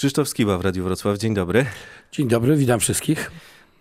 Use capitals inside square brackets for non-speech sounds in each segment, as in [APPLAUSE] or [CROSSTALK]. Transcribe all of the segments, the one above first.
Krzysztof Skiba w Radiu Wrocław, dzień dobry. Dzień dobry, witam wszystkich.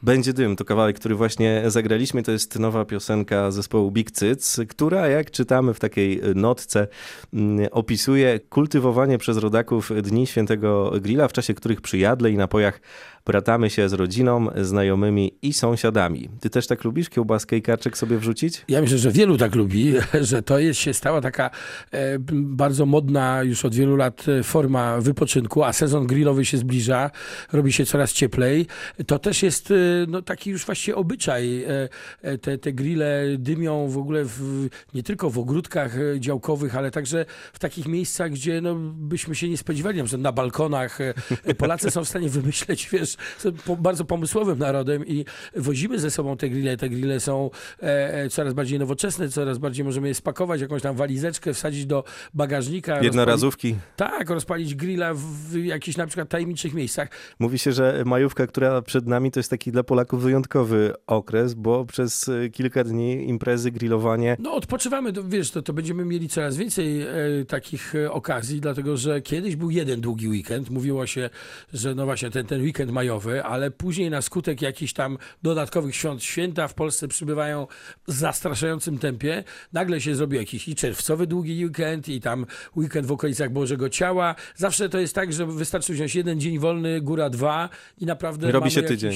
Będzie dym to kawałek, który właśnie zagraliśmy. To jest nowa piosenka zespołu Big Cyc, która, jak czytamy w takiej notce, mm, opisuje kultywowanie przez rodaków Dni Świętego Grilla, w czasie których przy jadle i napojach bratamy się z rodziną, znajomymi i sąsiadami. Ty też tak lubisz kiełbaskę i karczek sobie wrzucić? Ja myślę, że wielu tak lubi, [LAUGHS] że to jest się stała taka e, bardzo modna już od wielu lat e, forma wypoczynku, a sezon grillowy się zbliża, robi się coraz cieplej. To też jest e, no, taki już właściwie obyczaj. E, e, te, te grille dymią w ogóle w, nie tylko w ogródkach e, działkowych, ale także w takich miejscach, gdzie no, byśmy się nie spodziewali, na na balkonach. Polacy są w stanie wymyśleć, [LAUGHS] wiesz, bardzo pomysłowym narodem i wozimy ze sobą te grille. Te grille są coraz bardziej nowoczesne, coraz bardziej możemy je spakować, jakąś tam walizeczkę, wsadzić do bagażnika. Jednorazówki. Tak, rozpalić grilla w jakichś na przykład tajemniczych miejscach. Mówi się, że majówka, która przed nami, to jest taki dla Polaków wyjątkowy okres, bo przez e, kilka dni imprezy, grillowanie. No odpoczywamy, to, wiesz, to, to będziemy mieli coraz więcej e, takich e, okazji, dlatego że kiedyś był jeden długi weekend. Mówiło się, że no właśnie ten, ten weekend majowy, ale później na skutek jakichś tam dodatkowych świąt, święta w Polsce przybywają w zastraszającym tempie. Nagle się zrobi jakiś i czerwcowy długi weekend i tam weekend w okolicach Bożego Ciała. Zawsze to jest tak, że wystarczy wziąć jeden dzień wolny, góra dwa i naprawdę Robi się jakiś... tydzień.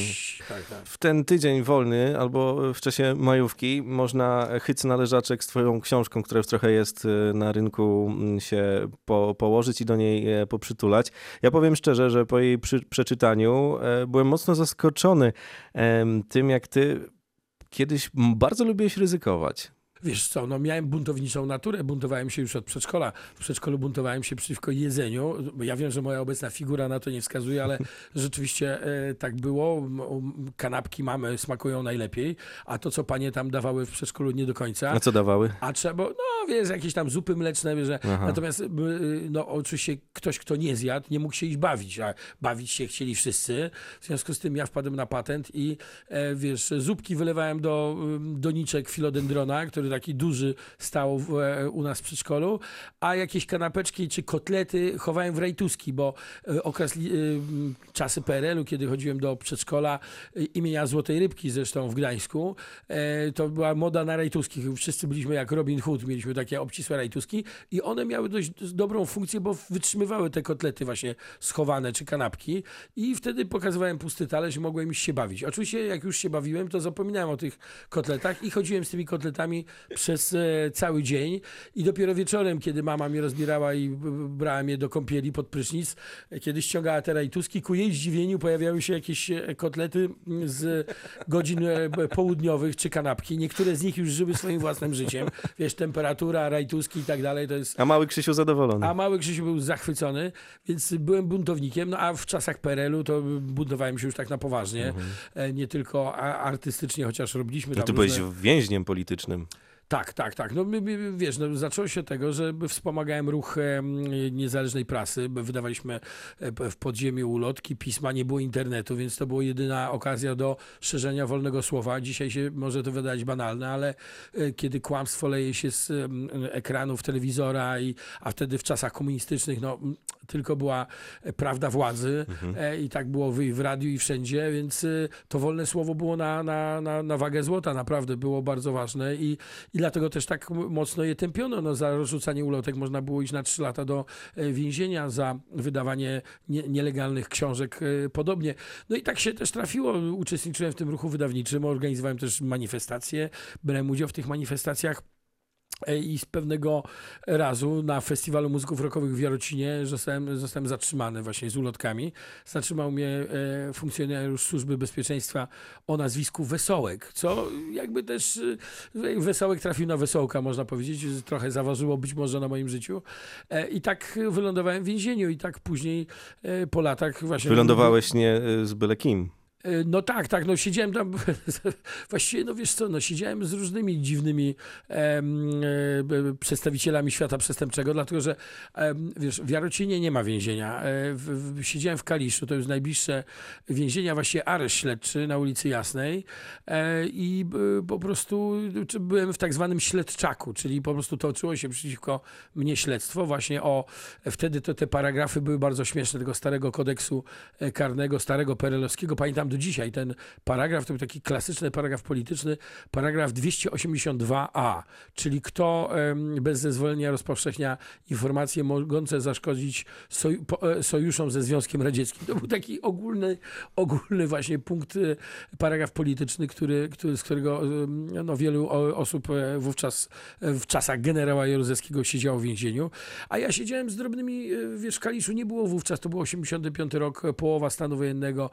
Tak, tak w ten tydzień wolny albo w czasie majówki można chyc na leżaczek z twoją książką, która już trochę jest y, na rynku, mm, się po, położyć i do niej e, poprzytulać. Ja powiem szczerze, że po jej przy, przeczytaniu e, byłem mocno zaskoczony tym, jak ty kiedyś bardzo lubiłeś ryzykować wiesz co, no miałem buntowniczą naturę, buntowałem się już od przedszkola. W przedszkolu buntowałem się przeciwko jedzeniu. Ja wiem, że moja obecna figura na to nie wskazuje, ale [LAUGHS] rzeczywiście e, tak było. Kanapki mamy smakują najlepiej, a to, co panie tam dawały w przedszkolu nie do końca. A co dawały? A trzeba, no wiesz, jakieś tam zupy mleczne, że natomiast e, no oczywiście ktoś, kto nie zjadł, nie mógł się iść bawić, a bawić się chcieli wszyscy. W związku z tym ja wpadłem na patent i e, wiesz, zupki wylewałem do doniczek filodendrona, który taki duży stał w, e, u nas w przedszkolu, a jakieś kanapeczki czy kotlety chowałem w rajtuski, bo e, okres, e, czasy PRL-u, kiedy chodziłem do przedszkola imienia Złotej Rybki zresztą w Gdańsku, to była moda na rajtuski. Wszyscy byliśmy jak Robin Hood, mieliśmy takie obcisłe rajtuski i one miały dość dobrą funkcję, bo wytrzymywały te kotlety właśnie schowane czy kanapki i wtedy pokazywałem pusty talerz i mogłem iść się bawić. Oczywiście jak już się bawiłem, to zapominałem o tych kotletach i chodziłem z tymi kotletami przez e, cały dzień i dopiero wieczorem, kiedy mama mnie rozbierała i brała mnie do kąpieli pod prysznic, kiedy ściągała te rajtuski, ku jej zdziwieniu pojawiały się jakieś e, kotlety z godzin e, południowych czy kanapki. Niektóre z nich już żyły swoim własnym życiem. Wiesz, temperatura, rajtuski i tak dalej, to jest... A mały Krzysiu zadowolony. A mały Krzysiu był zachwycony, więc byłem buntownikiem, no a w czasach PRL-u to buntowałem się już tak na poważnie, mhm. nie tylko artystycznie, chociaż robiliśmy no tam Ty różne... byłeś więźniem politycznym. Tak, tak, tak. No wiesz, no, zaczęło się tego, że wspomagałem ruch niezależnej prasy. Wydawaliśmy e, w podziemiu ulotki, pisma, nie było internetu, więc to była jedyna okazja do szerzenia wolnego słowa. Dzisiaj się może to wydać banalne, ale e, kiedy kłamstwo leje się z ekranów telewizora, i, a wtedy w czasach komunistycznych, no tylko była e, prawda władzy mhm. i tak było w, w radiu i wszędzie, więc to wolne słowo było na, na, na, na wagę złota, naprawdę było bardzo ważne i, i dlatego też tak mocno je tępiono. No, za rozrzucanie ulotek można było iść na 3 lata do e, więzienia, za wydawanie nie, nielegalnych książek e, podobnie. No i tak się też trafiło. Uczestniczyłem w tym ruchu wydawniczym, organizowałem też manifestacje, brałem udział w tych manifestacjach. E, i z pewnego razu na festiwalu muzyków rockowych w Jarocinie zostałem, zostałem zatrzymany właśnie z ulotkami. Zatrzymał mnie e, funkcjonariusz Służby Bezpieczeństwa o nazwisku Wesołek, co jakby też e, Wesołek trafił na Wesołka, można powiedzieć. Trochę zaważyło być może na moim życiu. I tak wylądowałem w więzieniu i tak później po latach właśnie... Wylądowałeś nie z byle kim. No tak, tak, no siedziałem tam, [LAUGHS] właściwie, no wiesz co, no siedziałem z różnymi dziwnymi e, przedstawicielami świata przestępczego, dlatego że, e, wiesz, w Jarocinie nie ma więzienia. E, w, w, siedziałem w Kaliszu, to jest najbliższe więzienia, właściwie areszt śledczy na ulicy Jasnej e, i po prostu byłem w tak zwanym śledczaku, czyli po prostu toczyło się przeciwko mnie śledztwo właśnie o, wtedy to te paragrafy były bardzo śmieszne, tego starego kodeksu e, karnego, starego perelowskiego, pamiętam do dzisiaj. Ten paragraf, to był taki klasyczny paragraf polityczny, paragraf 282a, czyli kto bez zezwolenia rozpowszechnia informacje mogące zaszkodzić e, sojuszom ze Związkiem Radzieckim. To był taki ogólny, ogólny właśnie punkt, e, paragraf polityczny, który, który, z którego no, wielu osób wówczas w czasach generała Jaruzelskiego siedziało w więzieniu, a ja siedziałem z drobnymi, wiesz, w Kaliszu. Nie było wówczas, to był 85 rok, połowa stanu wojennego,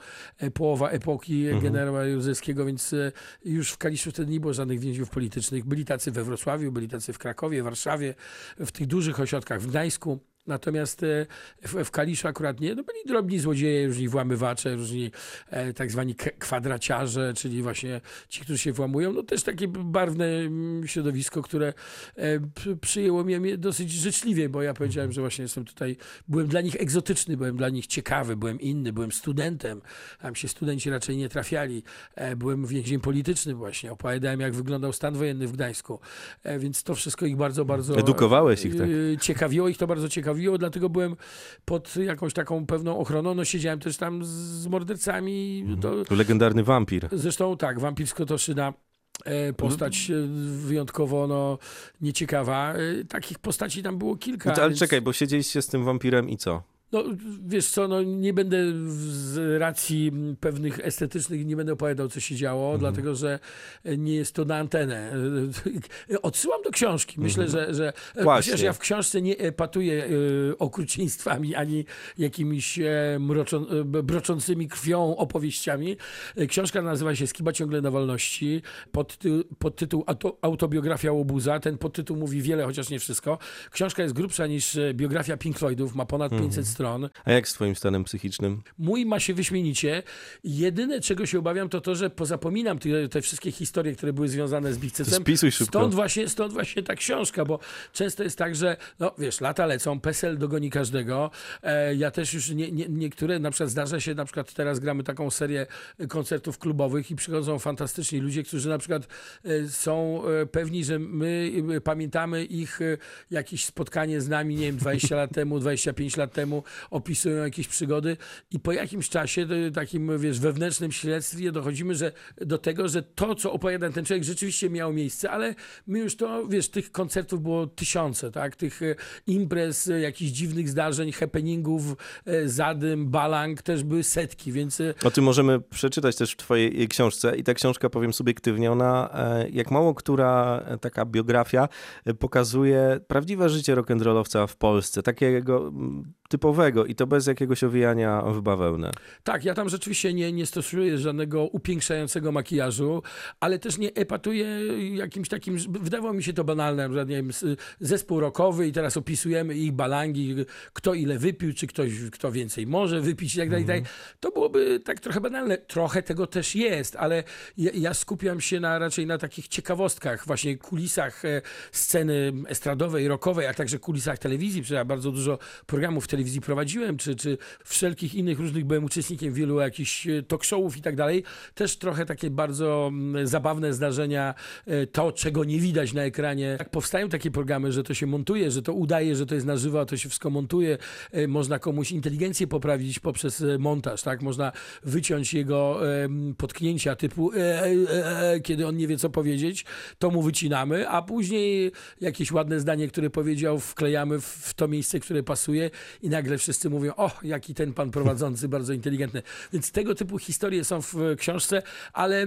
połowa epoki mhm. generała Józefskiego, więc e, już w Kaliszu wtedy nie było żadnych więźniów politycznych. Byli tacy we Wrocławiu, byli tacy w Krakowie, Warszawie, w tych dużych ośrodkach, w Gdańsku. Natomiast e, w, w Kaliszu akurat nie. No byli drobni złodzieje, różni włamywacze, różni e, tak zwani kwadraciarze, czyli właśnie ci, którzy się włamują. No też takie barwne mm, środowisko, które e, przyjęło mnie dosyć życzliwie, bo ja powiedziałem, że właśnie jestem tutaj, byłem dla nich egzotyczny, byłem dla nich ciekawy, byłem inny, byłem studentem. Tam się studenci raczej nie trafiali. E, byłem więźniem politycznym właśnie. Opowiadałem, jak wyglądał stan wojenny w Gdańsku. E, więc to wszystko ich bardzo, bardzo... Edukowałeś ich, tak? E, ciekawiło ich to bardzo ciekawiło bawiło, dlatego byłem pod jakąś taką pewną ochroną. No siedziałem też tam z mordercami. Mhm. To... Legendarny wampir. Zresztą tak, wampir z Kotoszyna. E, postać e, wyjątkowo no, nieciekawa. E, takich postaci tam było kilka. ale więc... czekaj, bo siedzieliście z tym wampirem i co? No, wiesz co, no, nie będę z racji pewnych estetycznych nie będę opowiadał, co się działo, mhm. dlatego że nie jest to na antenę. [LAUGHS] Odsyłam do książki. Myślę, mhm. że, że chociaż ja w książce nie epatuję y, okrucieństwami ani jakimiś e, mroczą, e, broczącymi krwią opowieściami. Książka nazywa się Skiba ciągle na wolności. Pod, pod tytuł Autobiografia Łobuza. Ten podtytuł mówi wiele, chociaż nie wszystko. Książka jest grubsza niż biografia Pink Floydów, ma ponad 500 mhm. stron stron. A jak z twoim stanem psychicznym? Mój ma się wyśmienicie. Jedyne, czego się obawiam, to to, że pozapominam te, te wszystkie historie, które były związane z Bichcecem. Spisuj szybko. Stąd właśnie, stąd właśnie ta książka, bo często jest tak, że no wiesz, lata lecą, PESEL dogoni każdego. E, ja też już nie, nie, niektóre, na przykład zdarza się, na przykład teraz gramy taką serię koncertów klubowych i przychodzą fantastyczni ludzie, którzy na przykład e, są e, pewni, że my e, pamiętamy ich jakieś spotkanie z nami, nie wiem, 20 lat temu, 25 lat temu, opisują jakieś przygody i po jakimś czasie, takim wiesz, wewnętrznym śledztwie dochodzimy że, do tego, że to, co opowiada ten człowiek rzeczywiście miało miejsce, ale my już to, wiesz, tych koncertów było tysiące, tak, tych e, imprez, e, jakichś dziwnych zdarzeń, happeningów, e, zadym, balang też były setki, więc... O tym możemy przeczytać też w twojej książce i ta książka, powiem subiektywnie, ona jak mało która taka biografia pokazuje prawdziwe życie rock'n'rollowca w Polsce, takiego typowego i to bez jakiegoś owijania w bawełnę. Tak, ja tam rzeczywiście nie, nie stosuję żadnego upiększającego makijażu, ale też nie epatuję jakimś takim, wydawało mi się to banalne, że nie wiem, zespół rockowy i teraz opisujemy ich balangi, kto ile wypił, czy ktoś, kto więcej może wypić i tak dalej. Mhm. To byłoby tak trochę banalne. Trochę tego też jest, ale ja, ja skupiam się na, raczej na takich ciekawostkach, właśnie kulisach e, sceny estradowej, rockowej, a także kulisach telewizji, przecież ja bardzo dużo programów telewizyjnych telewizji prowadziłem, czy, czy wszelkich innych różnych, byłem uczestnikiem wielu jakichś e, talk showów i tak dalej. Też trochę takie bardzo mm, zabawne zdarzenia, e, to czego nie widać na ekranie. Jak powstają takie programy, że to się montuje, że to udaje, że to jest na żywo, to się wszystko montuje. E, można komuś inteligencję poprawić poprzez montaż, tak? Można wyciąć jego potknięcia typu e, e, e, kiedy on nie wie co powiedzieć, to mu wycinamy, a później jakieś ładne zdanie, które powiedział, wklejamy w to miejsce, które pasuje i nagle wszyscy mówią, o, jaki ten pan prowadzący, [LAUGHS] bardzo inteligentny. Więc tego typu historie są w książce, ale e,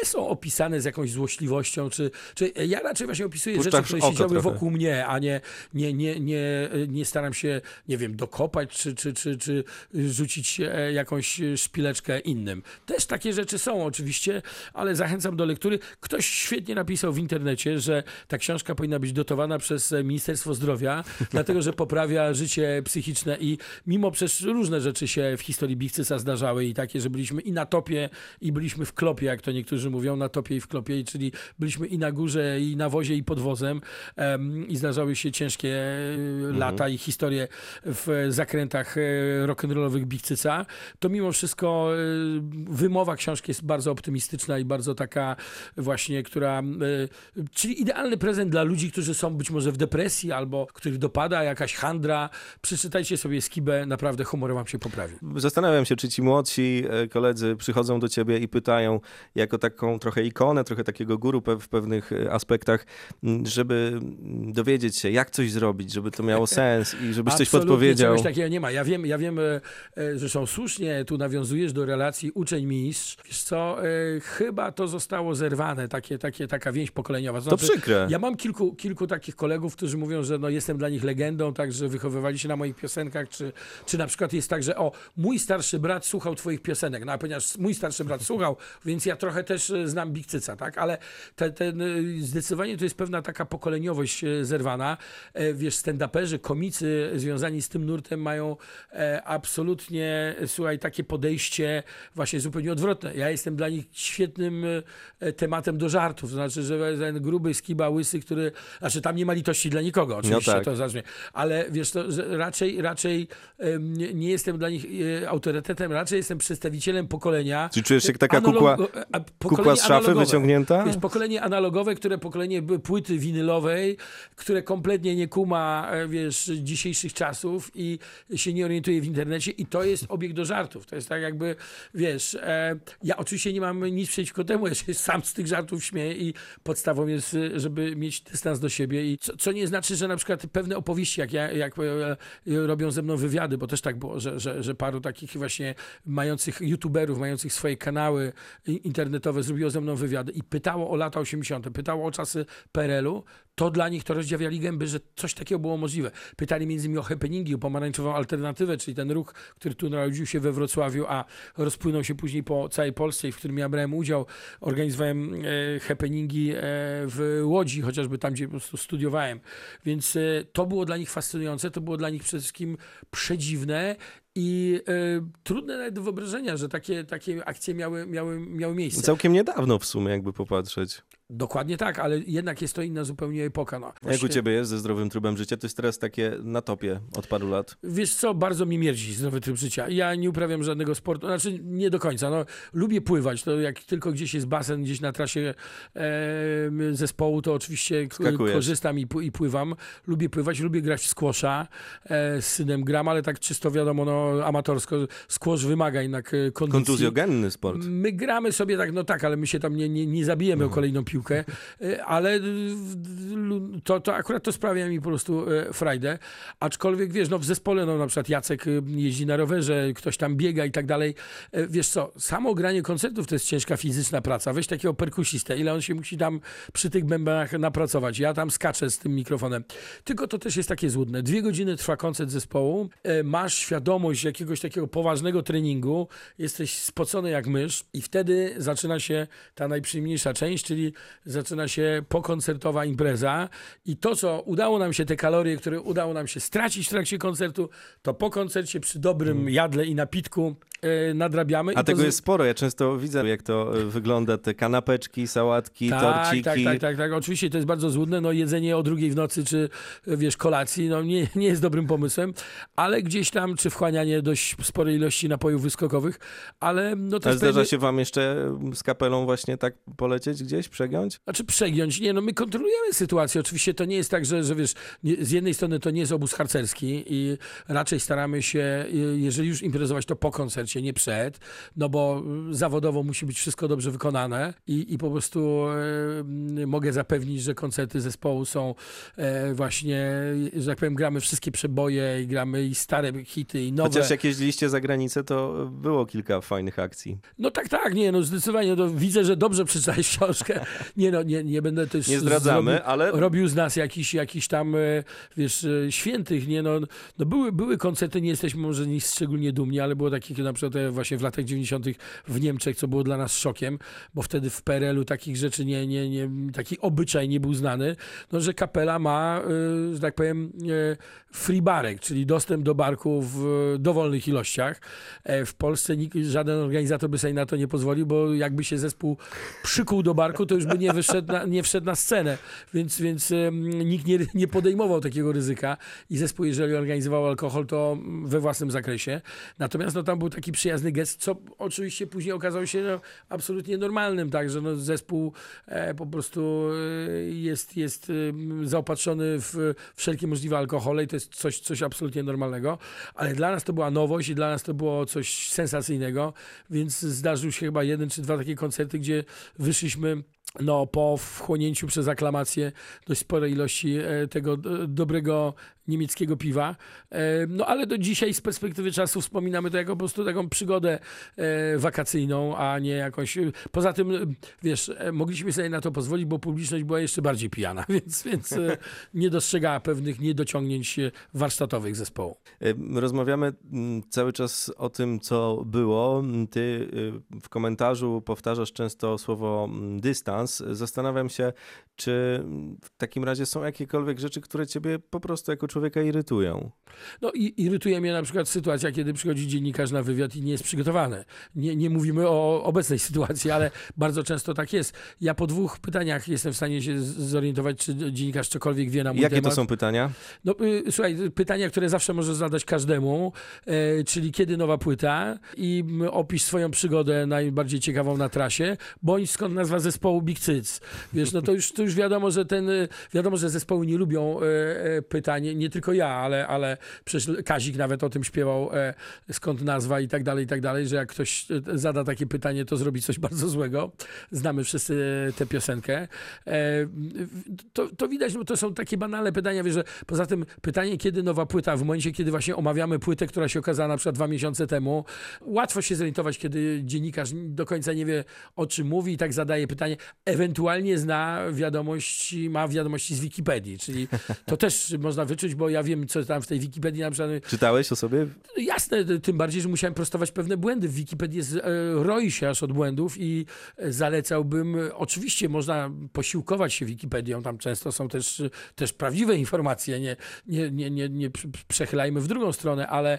nie są opisane z jakąś złośliwością, czy, czy ja raczej właśnie opisuję Puszczasz rzeczy, które siedziały trochę. wokół mnie, a nie, nie, nie, nie, nie staram się, nie wiem, dokopać, czy, czy, czy, czy rzucić e, jakąś szpileczkę innym. Też takie rzeczy są oczywiście, ale zachęcam do lektury. Ktoś świetnie napisał w internecie, że ta książka powinna być dotowana przez Ministerstwo Zdrowia, dlatego, że poprawia życie psychiczne i mimo przecież różne rzeczy się w historii Bichcysa zdarzały i takie, że byliśmy i na topie i byliśmy w klopie, jak to niektórzy mówią, na topie i w klopie, czyli byliśmy i na górze i na wozie i pod wozem um, i zdarzały się ciężkie e, mhm. lata i historie w zakrętach e, rock'n'rollowych Bichcyca, to mimo wszystko wymowa książki jest bardzo optymistyczna i bardzo taka właśnie, która, czyli idealny prezent dla ludzi, którzy są być może w depresji albo których dopada jakaś handra. Przeczytajcie sobie Skibę, naprawdę humor wam się poprawi. Zastanawiam się, czy ci młodsi e, koledzy przychodzą do ciebie i pytają jako taką trochę ikonę, trochę takiego guru w pewnych e, aspektach, żeby dowiedzieć się, jak coś zrobić, żeby to miało sens i żebyś coś podpowiedział. czegoś takiego nie ma. Ja wiem, ja wiem, e, zresztą słusznie tu nawiązujesz do relacji uczeń-mistrz. Wiesz co, chyba to zostało zerwane, takie, takie, taka więź pokoleniowa. Znaczy, to przykre. Ja mam kilku, kilku takich kolegów, którzy mówią, że no, jestem dla nich legendą, także wychowywali się na moich piosenkach, czy, czy na przykład jest tak, że o, mój starszy brat słuchał twoich piosenek, no a ponieważ mój starszy brat słuchał, [LAUGHS] więc ja trochę też e, znam Bikcyca, tak, ale te, ten, e, zdecydowanie to jest pewna taka pokoleniowość e, zerwana. Wiesz, stand-uperzy, komicy związani z tym nurtem mają absolutnie, słuchaj, takie podejście właśnie zupełnie odwrotne. Ja jestem dla nich świetnym tematem do żartów, to znaczy, że ten gruby skiba łysy, który, znaczy tam nie ma litości dla nikogo, oczywiście, no tak. to zabrzmi, ale wiesz, to raczej, raczej nie, nie jestem dla nich e, autorytetem, raczej jestem przedstawicielem pokolenia. Czy czujesz się taka analog, kukła, kukła z szafy analogowe. wyciągnięta? Wiesz, pokolenie analogowe, które pokolenie płyty winylowej, które kompletnie nie kuma, e, wiesz, dzisiejszych czasów i się nie orientuje w internecie i to jest obiekt do żartów. To jest tak jakby, wiesz, e, ja oczywiście nie mam nic przeciwko temu, ja się sam z tych żartów śmieję i podstawą jest, żeby mieć dystans do siebie i co, co nie znaczy, że na przykład pewne opowieści, jak, ja, jak robią ze mną wywiady, bo też tak było, że, że, że paru takich właśnie mających youtuberów, mających swoje kanały internetowe zrobiło ze mną wywiady i pytało o lata 80., pytało o czasy PRL-u, to dla nich to rozdziawiali gęby, że coś takiego było możliwe. Pytali między innymi o happeningi, o pomarańczową alternatywę, czyli ten ruch, który tu narodził się we Wrocławiu, a rozpłynął się później po całej Polsce i w którym ja brałem udział. Organizowałem e, happeningi e, w Łodzi, chociażby tam, gdzie po prostu studiowałem. Więc e, to było dla nich fascynujące, to było dla nich przede wszystkim przedziwne i y, trudne nawet do wyobrażenia, że takie, takie akcje miały, miały, miały miejsce. Całkiem niedawno w sumie, jakby popatrzeć. Dokładnie tak, ale jednak jest to inna zupełnie epoka. No. Właśnie... Jak u ciebie jest ze zdrowym trybem życia? To jest teraz takie na topie od paru lat. Wiesz co, bardzo mi mierdzi zdrowy tryb życia. Ja nie uprawiam żadnego sportu, znaczy nie do końca. No, lubię pływać, to jak tylko gdzieś jest basen, gdzieś na trasie e, zespołu, to oczywiście Skakujesz. korzystam i, i, pływam. Lubię pływać, lubię grać w squasha. E, z synem gram, ale tak czysto wiadomo, no, amatorsko. Squash wymaga jednak e, kondycji. Kontuzjogenny sport. My gramy sobie tak, no tak, ale my się tam nie, nie, nie zabijemy mhm. o kolejną piłkę e, ale to, to akurat to sprawia mi po prostu e, frajdę. Aczkolwiek wiesz, no w zespole, no na przykład Jacek jeździ na rowerze, ktoś tam biega i tak dalej. Wiesz co, samo granie koncertów to jest ciężka fizyczna praca. Weź takiego perkusistę, ile on się musi tam przy tych bębenach napracować. Ja tam skaczę z tym mikrofonem. Tylko to też jest takie złudne. Dwie godziny trwa koncert zespołu, masz świadomość jakiegoś takiego poważnego treningu, jesteś spocony jak mysz i wtedy zaczyna się ta najprzyjemniejsza część, czyli zaczyna się pokoncertowa impreza i to, co udało nam się, te kalorie, które udało nam się stracić w trakcie koncertu, to po koncercie przy dobrym mm. jadle i napitku E, nadrabiamy. A tego jest sporo. Ja często widzę, jak to e, wygląda, te kanapeczki, sałatki, tak, torciki. Tak, tak, tak, tak. Oczywiście to jest bardzo złudne. No, jedzenie o drugiej w nocy, czy wiesz, kolacji, no, nie, nie jest dobrym pomysłem, ale gdzieś tam, czy dość sporej ilości napojów wyskokowych, ale no to... A zdarza się wam jeszcze z kapelą właśnie tak polecieć gdzieś, przegiąć? Znaczy przegiąć? Nie, no my kontrolujemy sytuację. Oczywiście to nie jest tak, że, że wiesz, nie, z jednej strony to nie jest obóz harcerski i raczej staramy się, jeżeli już imprezować, to po koncercie koncercie, nie przed, no bo zawodowo musi być wszystko dobrze wykonane i, i po prostu e, mogę zapewnić, że koncerty zespołu są e, właśnie, że tak powiem, gramy wszystkie przeboje i gramy i stare hity i nowe. Chociaż jak jeździliście za granicę, to było kilka fajnych akcji. No tak, tak, nie, no zdecydowanie, no, widzę, że dobrze przeczytałeś [LAUGHS] książkę. Nie no, nie, nie będę też... Nie zdradzamy, zrobił, ale... Robił z nas jakiś, jakiś tam, e, wiesz, świętych, nie no, no były, były koncerty, nie jesteśmy może nic szczególnie dumni, ale było takich na przykład właśnie w latach 90. w Niemczech, co było dla nas szokiem, bo wtedy w PRL-u takich rzeczy nie, nie, nie, taki obyczaj nie był znany, no, że kapela ma, że tak powiem, free barek, czyli dostęp do barku w dowolnych ilościach. W Polsce nikt, żaden organizator by sobie na to nie pozwolił, bo jakby się zespół przykuł do barku, to już by nie, wyszedł na, nie wszedł na scenę, więc, więc nikt nie, nie podejmował takiego ryzyka i zespół, jeżeli organizował alkohol, to we własnym zakresie. Natomiast no, tam był taki przyjazny gest, co oczywiście później okazało się no, absolutnie normalnym, tak, że no, zespół e, po prostu e, jest, jest e, zaopatrzony w wszelkie możliwe alkohole i to jest coś, coś absolutnie normalnego, ale dla nas to była nowość i dla nas to było coś sensacyjnego, więc zdarzył się chyba jeden czy dwa takie koncerty, gdzie wyszliśmy no, po wchłonięciu przez aklamację dość sporej ilości e, tego dobrego niemieckiego piwa. E, no ale do dzisiaj z perspektywy czasu wspominamy to jako po prostu taką przygodę e, wakacyjną, a nie jakąś... Poza tym, wiesz, mogliśmy sobie na to pozwolić, bo publiczność była jeszcze bardziej pijana, [LAUGHS] więc, więc nie dostrzegała pewnych niedociągnięć warsztatowych zespołu. Rozmawiamy cały czas o tym, co było. Ty w komentarzu powtarzasz często słowo dystans, Zastanawiam się, czy w takim razie są jakiekolwiek rzeczy, które ciebie po prostu jako człowieka irytują? No i irytuje mnie na przykład sytuacja, kiedy przychodzi dziennikarz na wywiad i nie jest przygotowany. Nie, nie mówimy o obecnej [LAUGHS] sytuacji, ale bardzo często tak jest. Ja po dwóch pytaniach jestem w stanie się zorientować, czy dziennikarz cokolwiek wie na mój Jakie temat. to są pytania? No y, słuchaj, pytania, które zawsze możesz zadać każdemu, e, czyli kiedy nowa płyta i opisz swoją przygodę najbardziej ciekawą na trasie, bądź skąd nazwa zespołu Big Cyc. Wiesz, no to już, to już wiadomo, że ten, y, wiadomo, że zespoły nie lubią e, pytań, nie tylko ja, ale, ale przecież Kazik nawet o tym śpiewał, e, skąd nazwa i tak dalej, i tak dalej, że jak ktoś zada takie pytanie, to zrobi coś [LAUGHS] bardzo złego. Znamy wszyscy tę piosenkę. To, to widać, bo to są takie banalne pytania, wiesz, że poza tym pytanie, kiedy nowa płyta, w momencie, kiedy właśnie omawiamy płytę, która się okazała na przykład dwa miesiące temu, łatwo się zorientować, kiedy dziennikarz do końca nie wie, o czym mówi i tak zadaje pytanie, ewentualnie zna wiadomości, ma wiadomości z Wikipedii, czyli to też [LAUGHS] można wyczuć, bo ja wiem, co tam w tej Wikipedii na przykład... Czytałeś o sobie? Jasne, tym bardziej, że musiałem prostować pewne błędy. W Wikipedii jest, e, roi się aż od błędów i zalecałbym, oczywiście można posiłkować się Wikipedią, tam często są też, też prawdziwe informacje, nie, nie, nie, nie, nie przechylajmy w drugą stronę, ale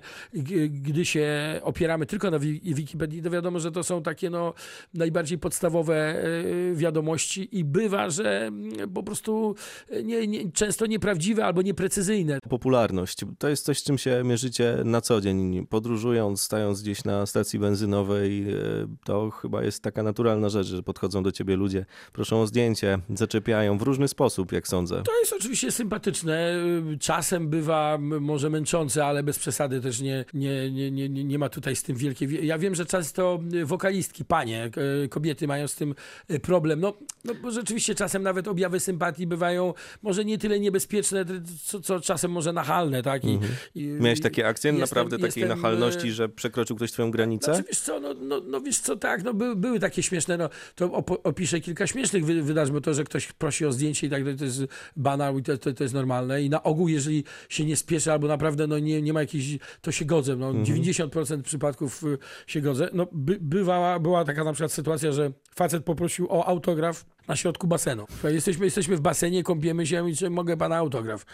gdy się opieramy tylko na Wikipedii, to wiadomo, że to są takie no, najbardziej podstawowe e, wiadomości i bywa, że mm, po prostu nie, nie, często nieprawdziwe albo nieprecyzyjne. Popularność to jest coś, z czym się mierzycie na co dzień. Podróżując, stając gdzieś na stacji benzynowej, e, to chyba jest taka naturalna rzecz, że podchodzą do ciebie ludzie, proszą o zdjęcie, zaczepiają w różny sposób, jak sądzę. To jest oczywiście sympatyczne. Czasem bywa może męczące, ale bez przesady też nie, nie, nie, nie, nie ma tutaj z tym wielkiej... Ja wiem, że często wokalistki, panie, kobiety mają z tym problem. No, no bo rzeczywiście czasem nawet objawy sympatii bywają może nie tyle niebezpieczne, co, co czasem może nachalne, tak? I, mhm. i Miałeś takie akcje jestem, naprawdę takiej jestem, nachalności, e, że przekroczył ktoś twoją granicę? Znaczy, wiesz co, no, no, no wiesz co, tak, no by, były takie śmieszne, no to opiszę kilka śmiesznych wydarzeń, bo to, że ktoś prosi o zdjęcie i tak to jest banał i to, to, to, jest normalne i na ogół, jeżeli się nie spieszy albo naprawdę no, nie, nie ma jakiejś, to się godzę, no mhm. 90% przypadków y, się godzę. No by, bywała, była taka na przykład sytuacja, że facet poprosił o autograf na środku basenu. Jesteśmy, jesteśmy w basenie, kąpiemy się i czy mogę pana autograf?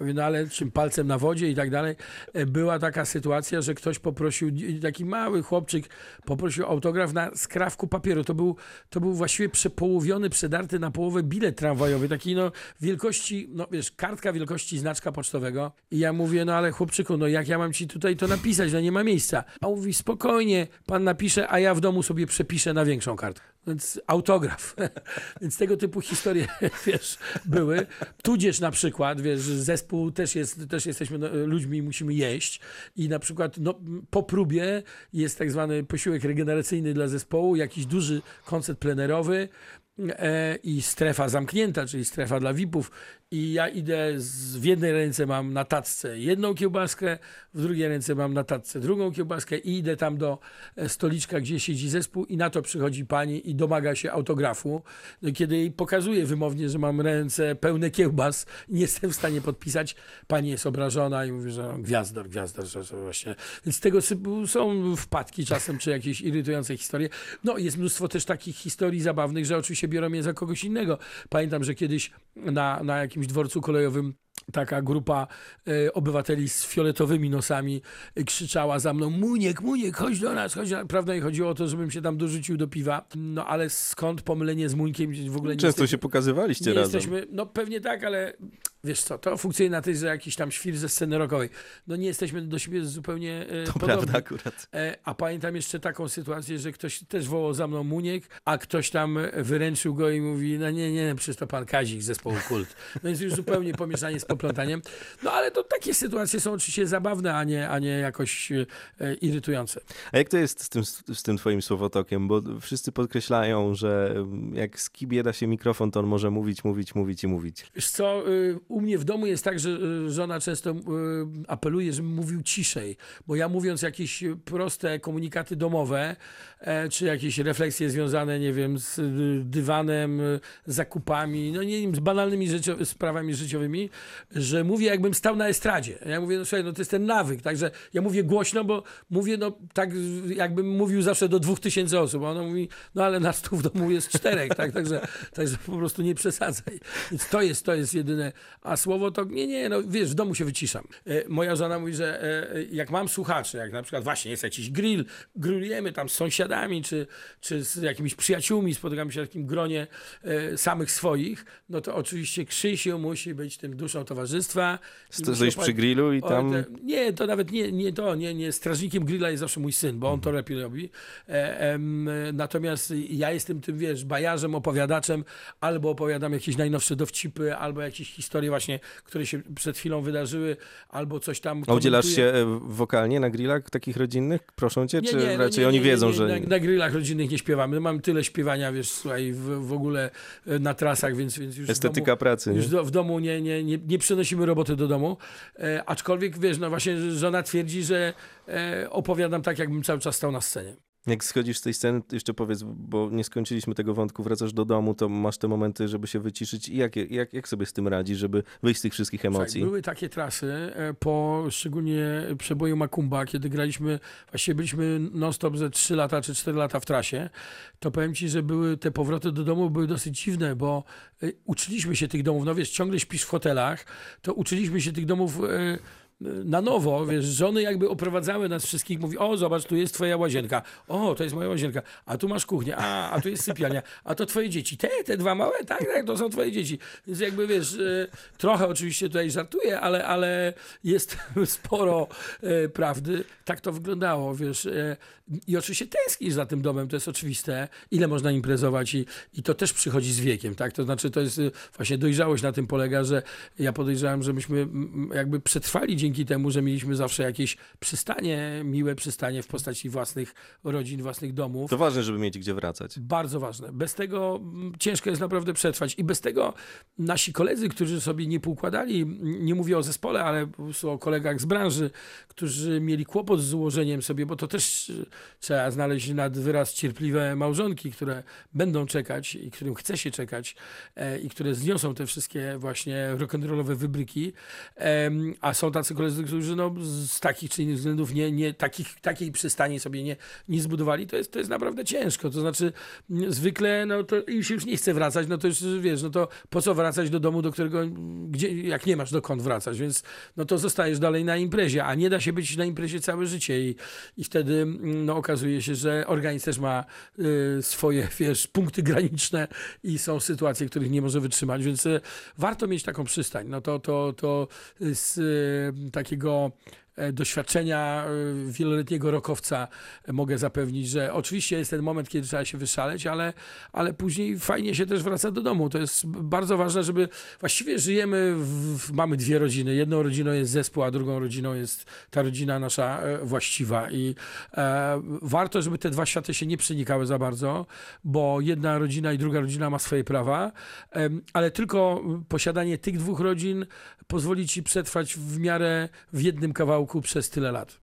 No ale czym palcem na wodzie i tak dalej. E, była taka sytuacja, że ktoś poprosił, taki mały chłopczyk poprosił autograf na skrawku papieru. To był, to był właściwie przepołowiony, przedarty na połowę bilet tramwajowy, taki no wielkości, no wiesz, kartka wielkości znaczka pocztowego. I ja mówię, no ale chłopczyku, no jak ja mam ci tutaj to napisać, no nie ma miejsca. A on mówi, spokojnie, pan napisze, a ja w domu sobie przepiszę na większą kartkę. Więc autograf. [LAUGHS] Więc tego typu historie, [LAUGHS] wiesz, były. Tudzież na przykład, wiesz, zespół też jest, też jesteśmy no, ludźmi i musimy jeść. I na przykład no, po próbie jest tak zwany posiłek regeneracyjny dla zespołu, jakiś duży koncert plenerowy i strefa zamknięta, czyli strefa dla VIP-ów i ja idę, z, w jednej ręce mam na tacce jedną kiełbaskę, w drugiej ręce mam na tacce drugą kiełbaskę i idę tam do e, stoliczka, gdzie siedzi zespół i na to przychodzi pani i domaga się autografu. No, kiedy jej pokazuję wymownie, że mam ręce pełne kiełbas nie jestem w stanie podpisać, pani jest obrażona i mówi, że gwiazdor, gwiazdor, że, że właśnie. Więc tego są wpadki czasem, czy jakieś irytujące historie. No jest mnóstwo też takich historii zabawnych, że oczywiście biorą mnie za kogoś innego. Pamiętam, że kiedyś na, na jakimś dworcu kolejowym taka grupa e, obywateli z fioletowymi nosami e, krzyczała za mną Muniek, Muniek, chodź do nas, chodź do nas. Prawda, i chodziło o to, żebym się tam dorzucił do piwa. No ale skąd pomylenie z Muńkiem w ogóle nie Często jesteśmy, się pokazywaliście nie razem. Jesteśmy, no pewnie tak, ale wiesz co, to funkcjonuje na tej, że jakiś tam świr ze sceny rockowej. No nie jesteśmy do siebie zupełnie e, To podobni. prawda akurat. E, A pamiętam jeszcze taką sytuację, że ktoś też wołał za mną Muniek, a ktoś tam wyręczył go i mówi, no nie, nie, przecież to pan Kazik z zespołu Kult. No więc już zupełnie pomieszanie z poplątaniem. No ale to takie sytuacje są oczywiście zabawne, a nie, a nie jakoś e, irytujące. A jak to jest z tym, z tym twoim słowotokiem? Bo wszyscy podkreślają, że jak z kibie da się mikrofon, to on może mówić, mówić, mówić i mówić. Wiesz co, y, u mnie w domu jest tak, że y, żona często y, apeluje, żebym mówił ciszej, bo ja mówiąc jakieś proste komunikaty domowe, e, czy jakieś refleksje związane, nie wiem, z y, dywanem, zakupami, no nie wiem, z banalnymi życio- sprawami życiowymi, że mówię jakbym stał na estradzie. Ja mówię, no słuchaj, no to jest ten nawyk, także ja mówię głośno, bo mówię no tak jakbym mówił zawsze do dwóch tysięcy osób, a ona mówi, no ale nas tu w domu jest czterech, tak, także, także po prostu nie przesadzaj. Więc to jest, to jest jedyne, a słowo to, nie, nie, no wiesz, w domu się wyciszam. E, moja żona mówi, że e, jak mam słuchaczy, jak na przykład właśnie jest jakiś grill, grillujemy tam z sąsiadami, czy, czy z jakimiś przyjaciółmi, spotykamy się w takim gronie e, samych swoich, no to oczywiście Krzysiu musi być tym duszą towarzystwa. Stoisz przy grillu i tam... te, nie, to nawet nie, nie to, nie, nie. Strażnikiem grilla jest zawsze mój syn, bo on to Mhm. lepiej robi. E, em, natomiast ja jestem tym, wiesz, bajarzem, opowiadaczem, albo opowiadam jakieś najnowsze dowcipy, albo jakieś historie właśnie, które się przed chwilą wydarzyły, albo coś tam A udzielasz się e, wokalnie na grillach takich rodzinnych? Proszą cię? czy no raczej nie, oni nie, wiedzą, nie, nie, że... Na, na grillach rodzinnych nie śpiewamy. No, mam tyle śpiewania, wiesz, słuchaj, w, w ogóle e, na trasach, więc, więc już w Estetyka domu, pracy. Nie? już do, w domu nie, nie, nie, nie przynosimy roboty do domu. E, aczkolwiek, wiesz, no właśnie żona twierdzi, że e, opowiadam tak, jakbym cały czas stał na scenie. Jak schodzisz z tej sceny, to jeszcze powiedz, bo nie skończyliśmy tego wątku, wracasz do domu, to masz te momenty, żeby się wyciszyć i jak, jak, jak sobie z tym radzisz, żeby wyjść z tych wszystkich emocji? były takie trasy e, po szczególnie przeboju Makumba, kiedy graliśmy, właściwie byliśmy non-stop ze 3 lata czy 4 lata w trasie, to powiem ci, że były te powroty do domu były dosyć dziwne, bo e, uczyliśmy się tych domów, no wiesz, ciągle śpisz w hotelach, to uczyliśmy się tych domów e, na nowo, wiesz, żony jakby oprowadzały nas wszystkich, mówi, o zobacz, tu jest twoja łazienka, o, to jest moja łazienka, a tu masz kuchnię, a, a. tu jest sypialnia, a to twoje dzieci, te, te dwa małe, tak, tak, to są twoje dzieci. Więc jakby, wiesz, e, trochę oczywiście tutaj żartuję, ale, ale jest [LAUGHS] sporo e, prawdy. Tak to wyglądało, wiesz. e, I oczywiście tęsknisz za tym domem, to jest oczywiste, ile można imprezować i, i to też przychodzi z wiekiem, tak, to znaczy to jest właśnie dojrzałość na tym polega, że ja podejrzewam, że myśmy jakby przetrwali dzięki temu, że mieliśmy zawsze jakieś przystanie, miłe przystanie w postaci własnych rodzin, własnych domów. To ważne, żeby mieć gdzie wracać. Bardzo ważne. Bez tego mm, ciężko jest naprawdę przetrwać. I bez tego nasi koledzy, którzy sobie nie poukładali, m, nie mówię o zespole, ale po prostu o kolegach z branży, którzy mieli kłopot z ułożeniem sobie, bo to też y, trzeba znaleźć nad wyraz cierpliwe małżonki, które będą czekać i którym chce się czekać e, i które zniosą te wszystkie właśnie rock'n'rollowe wybryki. A są tacy koledzy, którzy no, z takich czy innych względów nie, nie, takich, takiej przystani sobie nie, nie zbudowali. To jest, to jest naprawdę ciężko. To znaczy m, zwykle no, to się już nie chce wracać, no to już wiesz, no to po co wracać do domu, do którego, gdzie, jak nie masz dokąd wracać, więc no to zostajesz dalej na imprezie, a nie da się być na imprezie całe życie i, i wtedy mm, no, okazuje się, że organizm też ma y, swoje, [LAUGHS] wiesz, punkty graniczne i są sytuacje, których nie może wytrzymać, więc y, warto mieć taką przystań. No to, to, to z y, takiego doświadczenia e, wieloletniego rokowca mogę zapewnić, że oczywiście jest ten moment, kiedy trzeba się wyszaleć, ale, ale później fajnie się też wraca do domu. To jest bardzo ważne, żeby właściwie żyjemy, w, mamy dwie rodziny. Jedną rodziną jest zespół, a drugą rodziną jest ta rodzina nasza właściwa i e, warto, żeby te dwa światy się nie przenikały za bardzo, bo jedna rodzina i druga rodzina ma swoje prawa, e, ale tylko posiadanie tych dwóch rodzin pozwoli ci przetrwać w miarę w jednym przez tyle lat.